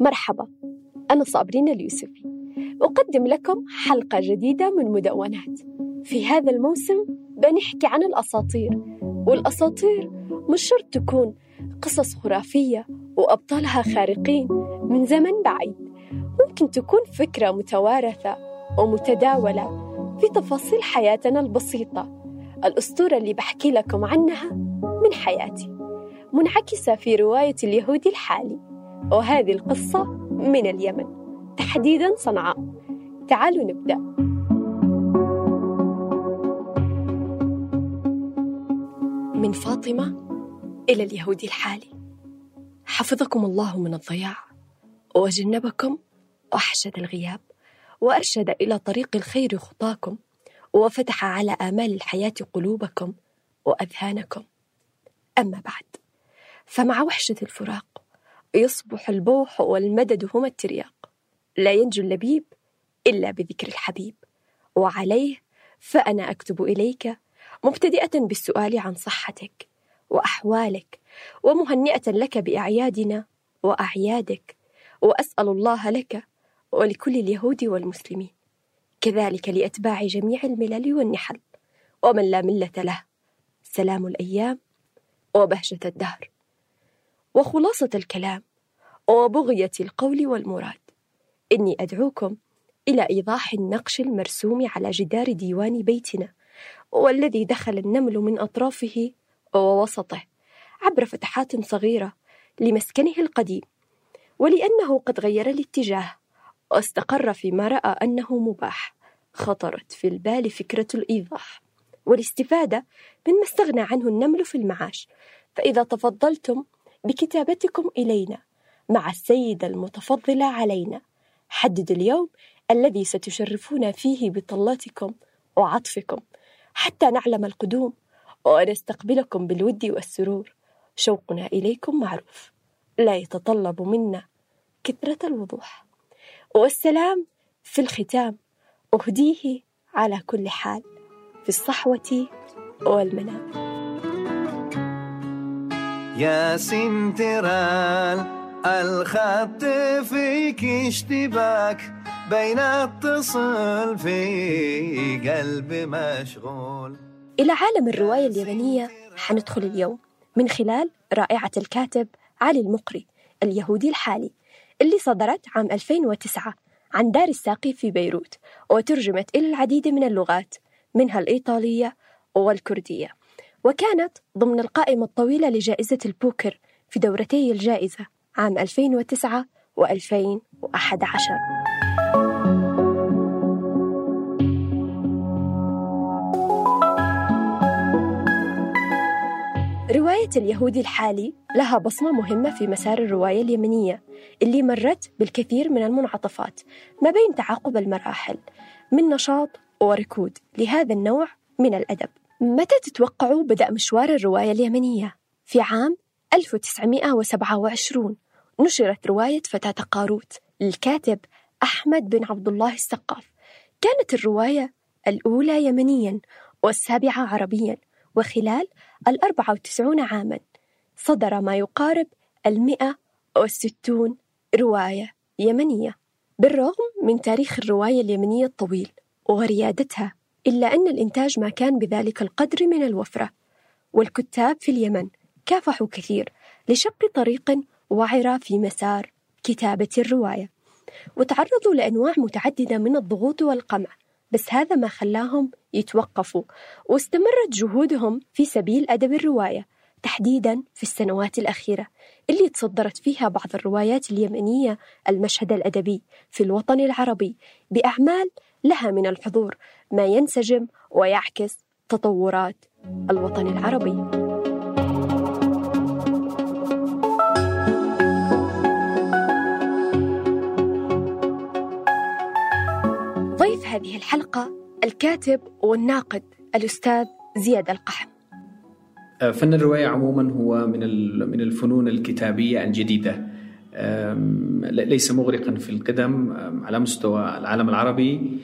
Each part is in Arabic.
مرحبا أنا صابرين اليوسفي. أقدم لكم حلقة جديدة من مدونات. في هذا الموسم بنحكي عن الأساطير والأساطير مش شرط تكون قصص خرافية وأبطالها خارقين من زمن بعيد. ممكن تكون فكرة متوارثة ومتداولة في تفاصيل حياتنا البسيطة. الأسطورة اللي بحكي لكم عنها من حياتي منعكسة في رواية اليهودي الحالي. وهذه القصة من اليمن. تحديدا صنعاء. تعالوا نبدأ. من فاطمة إلى اليهودي الحالي. حفظكم الله من الضياع وجنبكم وحشد الغياب وأرشد إلى طريق الخير خطاكم وفتح على آمال الحياة قلوبكم وأذهانكم. أما بعد فمع وحشة الفراق يصبح البوح والمدد هما الترياق. لا ينجو اللبيب إلا بذكر الحبيب. وعليه فأنا أكتب إليك مبتدئة بالسؤال عن صحتك وأحوالك ومهنئة لك بأعيادنا وأعيادك. وأسأل الله لك ولكل اليهود والمسلمين. كذلك لأتباع جميع الملل والنحل. ومن لا ملة له سلام الأيام وبهجة الدهر. وخلاصة الكلام وبغية القول والمراد. إني أدعوكم إلى إيضاح النقش المرسوم على جدار ديوان بيتنا والذي دخل النمل من أطرافه ووسطه عبر فتحات صغيرة لمسكنه القديم ولأنه قد غير الاتجاه واستقر فيما رأى أنه مباح. خطرت في البال فكرة الإيضاح والاستفادة مما استغنى عنه النمل في المعاش. فإذا تفضلتم بكتابتكم إلينا مع السيدة المتفضلة علينا. حددوا اليوم الذي ستشرفون فيه بطلاتكم وعطفكم. حتى نعلم القدوم ونستقبلكم بالود والسرور. شوقنا إليكم معروف. لا يتطلب منا كثرة الوضوح. والسلام في الختام. أهديه على كل حال في الصحوة والمنام. يا سنترال الخط فيك اشتباك بين اتصل في قلب مشغول. إلى عالم الرواية اليابانية حندخل اليوم من خلال رائعة الكاتب علي المقري اليهودي الحالي اللي صدرت عام 2009 عن دار الساقي في بيروت وترجمت إلى العديد من اللغات منها الإيطالية والكردية. وكانت ضمن القائمة الطويلة لجائزة البوكر في دورتي الجائزة عام 2009 و2011 رواية اليهودي الحالي لها بصمة مهمة في مسار الرواية اليمنية اللي مرت بالكثير من المنعطفات ما بين تعاقب المراحل من نشاط وركود لهذا النوع من الأدب. متى تتوقعوا بدأ مشوار الرواية اليمنية؟ في عام 1927 نشرت رواية فتاة قاروت للكاتب أحمد بن عبد الله السقاف. كانت الرواية الأولى يمنيا والسابعة عربيا وخلال الأربعة وتسعون عاما صدر ما يقارب المئة والستون رواية يمنية بالرغم من تاريخ الرواية اليمنية الطويل وريادتها إلا أن الإنتاج ما كان بذلك القدر من الوفرة. والكتاب في اليمن كافحوا كثير لشق طريق وعرة في مسار كتابة الرواية. وتعرضوا لأنواع متعددة من الضغوط والقمع بس هذا ما خلاهم يتوقفوا. واستمرت جهودهم في سبيل أدب الرواية تحديدا في السنوات الأخيرة اللي تصدرت فيها بعض الروايات اليمنية المشهد الأدبي في الوطن العربي بأعمال لها من الحضور ما ينسجم ويعكس تطورات الوطن العربي. ضيف هذه الحلقة الكاتب والناقد الأستاذ زياد القحم. آه، فن الرواية عموما هو من من الفنون الكتابية الجديدة. ليس مغرقا في القدم على مستوى العالم العربي.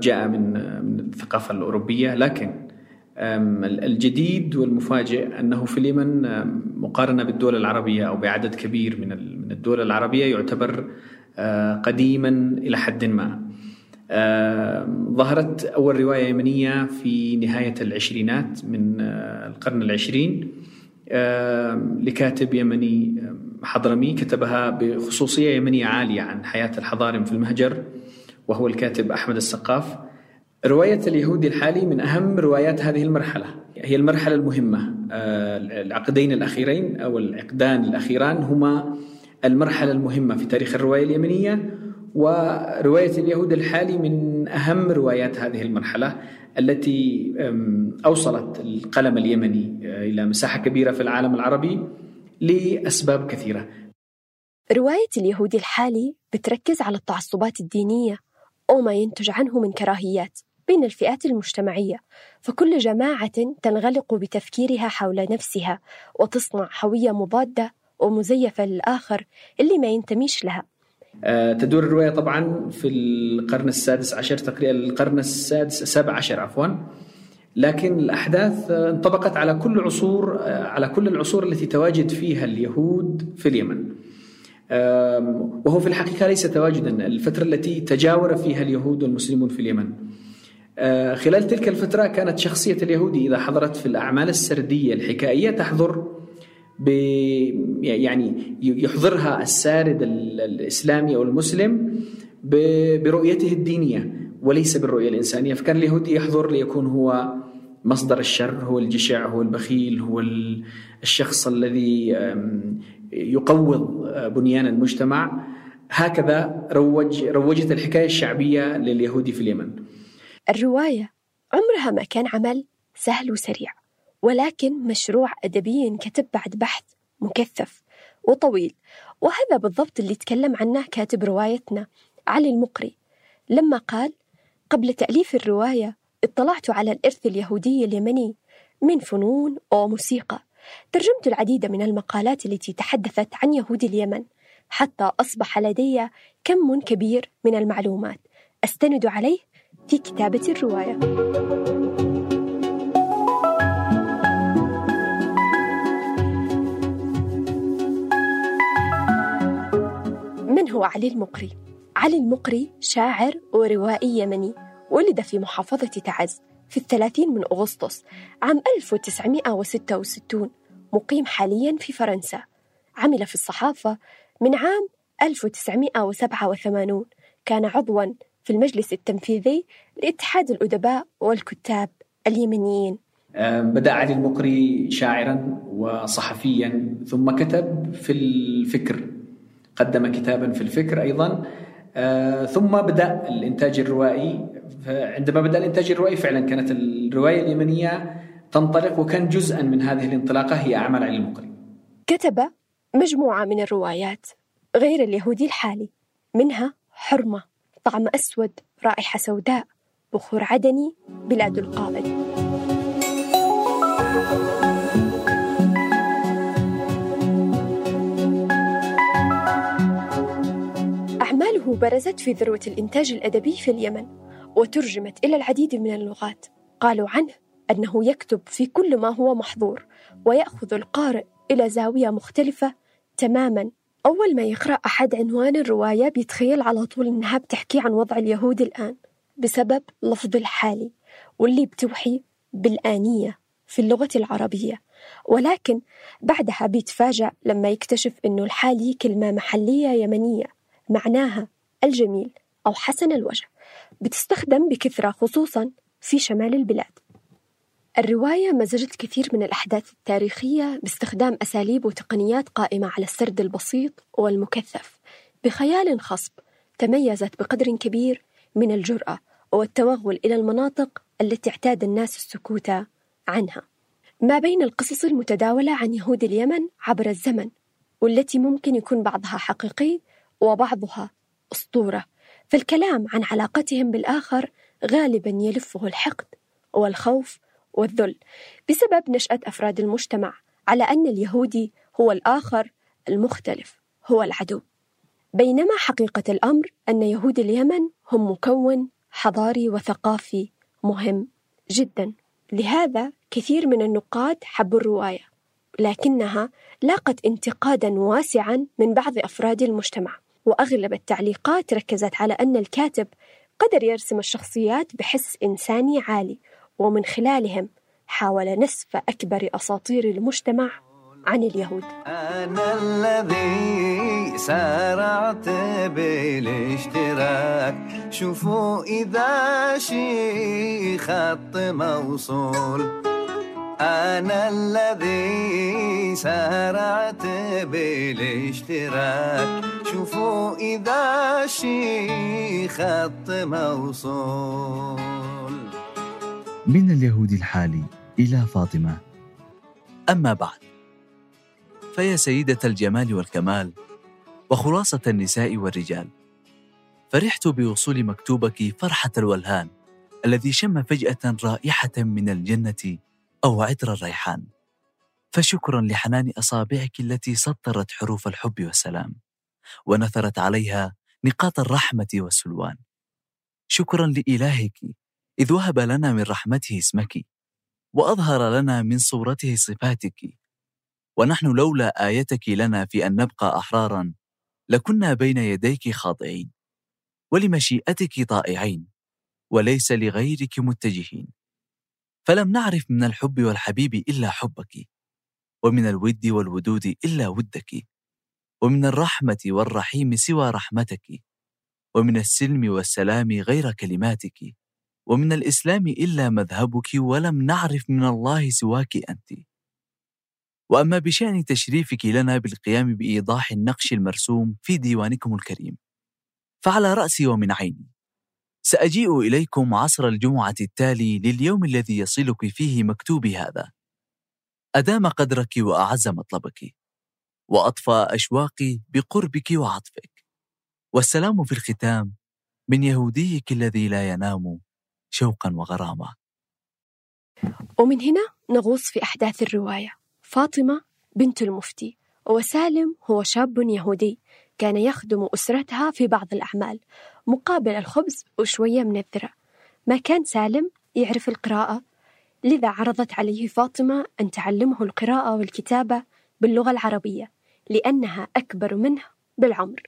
جاء من من الثقافة الأوروبية. لكن الجديد والمفاجئ أنه في اليمن مقارنة بالدول العربية أو بعدد كبير من من الدول العربية يعتبر آه، قديما إلى حد ما. ظهرت أول رواية يمنية في نهاية العشرينات من آه، القرن العشرين. لكاتب يمني حضرمي كتبها بخصوصية يمنية عالية عن حياة الحضارم في المهجر. وهو الكاتب أحمد السقاف. رواية اليهودي الحالي من أهم روايات هذه المرحلة. هي المرحلة المهمة. آه، العقدين الأخيرين أو العقدان الأخيران هما المرحلة المهمة في تاريخ الرواية اليمنية ورواية اليهود الحالي من أهم روايات هذه المرحلة التي أوصلت القلم اليمني آه، إلى مساحة كبيرة في العالم العربي لأسباب كثيرة. رواية اليهودي الحالي بتركز على التعصبات الدينية أو ما ينتج عنه من كراهيات بين الفئات المجتمعية فكل جماعة تنغلق بتفكيرها حول نفسها وتصنع هوية مضادة ومزيفة للآخر اللي ما ينتميش لها. آه، تدور الرواية طبعا في القرن السادس عشر تقريبا القرن السادس السابع عشر عفوا. لكن الأحداث انطبقت على كل عصور آه، على كل العصور التي تواجد فيها اليهود في اليمن. وهو في الحقيقة ليس تواجدا الفترة التي تجاور فيها اليهود والمسلمون في اليمن. آه، خلال تلك الفترة كانت شخصية اليهودي إذا حضرت في الأعمال السردية الحكائية تحضر ب يعني يحضرها السارد الإسلامي أو المسلم برؤيته الدينية وليس بالرؤية الإنسانية. فكان اليهودي يحضر ليكون هو مصدر الشر هو الجشع هو البخيل هو الشخص الذي يقوض بنيان المجتمع. هكذا روج روجت الحكاية الشعبية لليهودي في اليمن. الرواية عمرها ما كان عمل سهل وسريع ولكن مشروع أدبي كتب بعد بحث مكثف وطويل. وهذا بالضبط اللي تكلم عنه كاتب روايتنا علي المقري لما قال قبل تأليف الرواية اطلعت على الإرث اليهودي اليمني من فنون وموسيقى. ترجمت العديد من المقالات التي تحدثت عن يهود اليمن حتى أصبح لدي كم كبير من المعلومات. أستند عليه في كتابة الرواية. من هو علي المقري؟ علي المقري شاعر وروائي يمني. ولد في محافظة تعز في الثلاثين من أغسطس عام 1966 مقيم حاليا في فرنسا. عمل في الصحافة من عام 1987 كان عضوا في المجلس التنفيذي لاتحاد الأدباء والكتاب اليمنيين. بدأ علي المقري شاعرا وصحفيا ثم كتب في الفكر قدم كتابا في الفكر أيضا. آه، ثم بدأ الإنتاج الروائي عندما بدأ الإنتاج الروائي فعلا كانت الرواية اليمنية تنطلق وكان جزءا من هذه الانطلاقة هي أعمال علي المقري. كتب مجموعة من الروايات غير اليهودي الحالي منها حرمة طعم أسود رائحة سوداء بخور عدني بلاد القائد برزت في ذروة الإنتاج الأدبي في اليمن وترجمت إلى العديد من اللغات. قالوا عنه أنه يكتب في كل ما هو محظور ويأخذ القارئ إلى زاوية مختلفة تماما. أول ما يقرأ أحد عنوان الرواية بيتخيل على طول إنها بتحكي عن وضع اليهود الآن بسبب لفظ الحالي واللي بتوحي بالآنية في اللغة العربية. ولكن بعدها بيتفاجأ لما يكتشف إنه الحالي كلمة محلية يمنية معناها الجميل أو حسن الوجه بتستخدم بكثرة خصوصا في شمال البلاد. الرواية مزجت كثير من الأحداث التاريخية باستخدام أساليب وتقنيات قائمة على السرد البسيط والمكثف بخيال خصب تميزت بقدر كبير من الجرأة والتوغل إلى المناطق التي اعتاد الناس السكوت عنها. ما بين القصص المتداولة عن يهود اليمن عبر الزمن والتي ممكن يكون بعضها حقيقي وبعضها أسطورة. فالكلام عن علاقتهم بالآخر غالبا يلفه الحقد والخوف والذل بسبب نشأة أفراد المجتمع على أن اليهودي هو الآخر المختلف هو العدو. بينما حقيقة الأمر أن يهود اليمن هم مكون حضاري وثقافي مهم جدا. لهذا كثير من النقاد حبوا الرواية لكنها لاقت انتقادا واسعا من بعض أفراد المجتمع. وأغلب التعليقات ركزت على أن الكاتب قدر يرسم الشخصيات بحس إنساني عالي ومن خلالهم حاول نسف أكبر أساطير المجتمع عن اليهود. أنا الذي سارعت بالاشتراك. شوفوا إذا شي خط موصول أنا الذي سارعت بالاشتراك. شوفوا إذا شي خط موصول من اليهود الحالي إلى فاطمة. أما بعد فيا سيدة الجمال والكمال وخلاصة النساء والرجال فرحت بوصول مكتوبك فرحة الولهان الذي شم فجأة رائحة من الجنة أو عطر الريحان. فشكرا لحنان أصابعك التي سطرت حروف الحب والسلام ونثرت عليها نقاط الرحمة والسلوان. شكرا لإلهك إذ وهب لنا من رحمته اسمك وأظهر لنا من صورته صفاتك. ونحن لولا آيتك لنا في أن نبقى أحرارا لكنا بين يديك خاضعين ولمشيئتك طائعين وليس لغيرك متجهين. فلم نعرف من الحب والحبيب إلا حبك ومن الود والودود إلا ودك ومن الرحمة والرحيم سوى رحمتك ومن السلم والسلام غير كلماتك ومن الإسلام إلا مذهبك ولم نعرف من الله سواك أنت. وأما بشأن تشريفك لنا بالقيام بإيضاح النقش المرسوم في ديوانكم الكريم فعلى رأسي ومن عيني. سأجيء إليكم عصر الجمعة التالي لليوم الذي يصلك فيه مكتوبي هذا. أدام قدرك وأعز مطلبك وأطفى أشواقي بقربك وعطفك. والسلام في الختام من يهوديك الذي لا ينام شوقا وغرامة ومن هنا نغوص في أحداث الرواية. فاطمة بنت المفتي وسالم هو شاب يهودي كان يخدم أسرتها في بعض الأعمال. مقابل الخبز وشوية من الذرة. ما كان سالم يعرف القراءة لذا عرضت عليه فاطمة أن تعلمه القراءة والكتابة باللغة العربية لأنها أكبر منه بالعمر.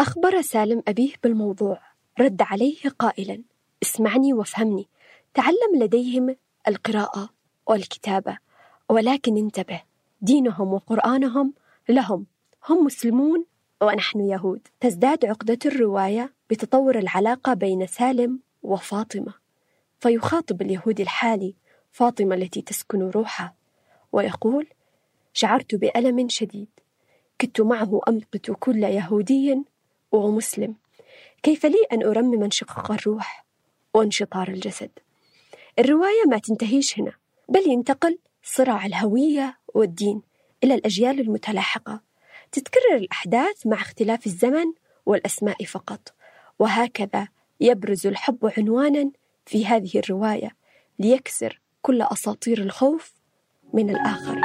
أخبر سالم أبيه بالموضوع. رد عليه قائلا اسمعني وافهمني. تعلم لديهم القراءة والكتابة ولكن انتبه دينهم وقرآنهم لهم. هم مسلمون ونحن يهود. تزداد عقدة الرواية بتطور العلاقة بين سالم وفاطمة. فيخاطب اليهود الحالي فاطمة التي تسكن روحه ويقول شعرت بألم شديد. كدت معه أمقت كل يهودي ومسلم. كيف لي أن أرمم انشقاق الروح وانشطار الجسد؟ الرواية ما تنتهيش هنا بل ينتقل صراع الهوية والدين إلى الأجيال المتلاحقة. تتكرر الأحداث مع اختلاف الزمن والأسماء فقط. وهكذا يبرز الحب عنوانا في هذه الرواية ليكسر كل أساطير الخوف من الآخر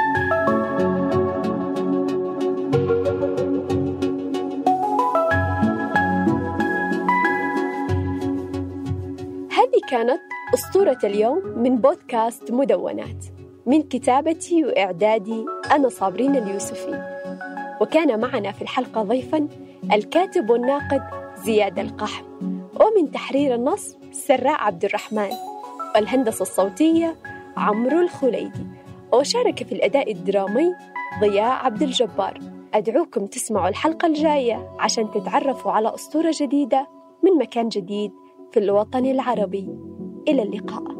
هذه كانت أسطورة اليوم من بودكاست مدونات من كتابتي وإعدادي أنا صابرين اليوسفي. وكان معنا في الحلقة ضيفا الكاتب والناقد زياد القحم ومن تحرير النص سراء عبد الرحمن والهندسة الصوتية عمرو الخليدي وشارك في الأداء الدرامي ضياء عبد الجبار. أدعوكم تسمعوا الحلقة الجاية عشان تتعرفوا على أسطورة جديدة من مكان جديد في الوطن العربي. إلى اللقاء.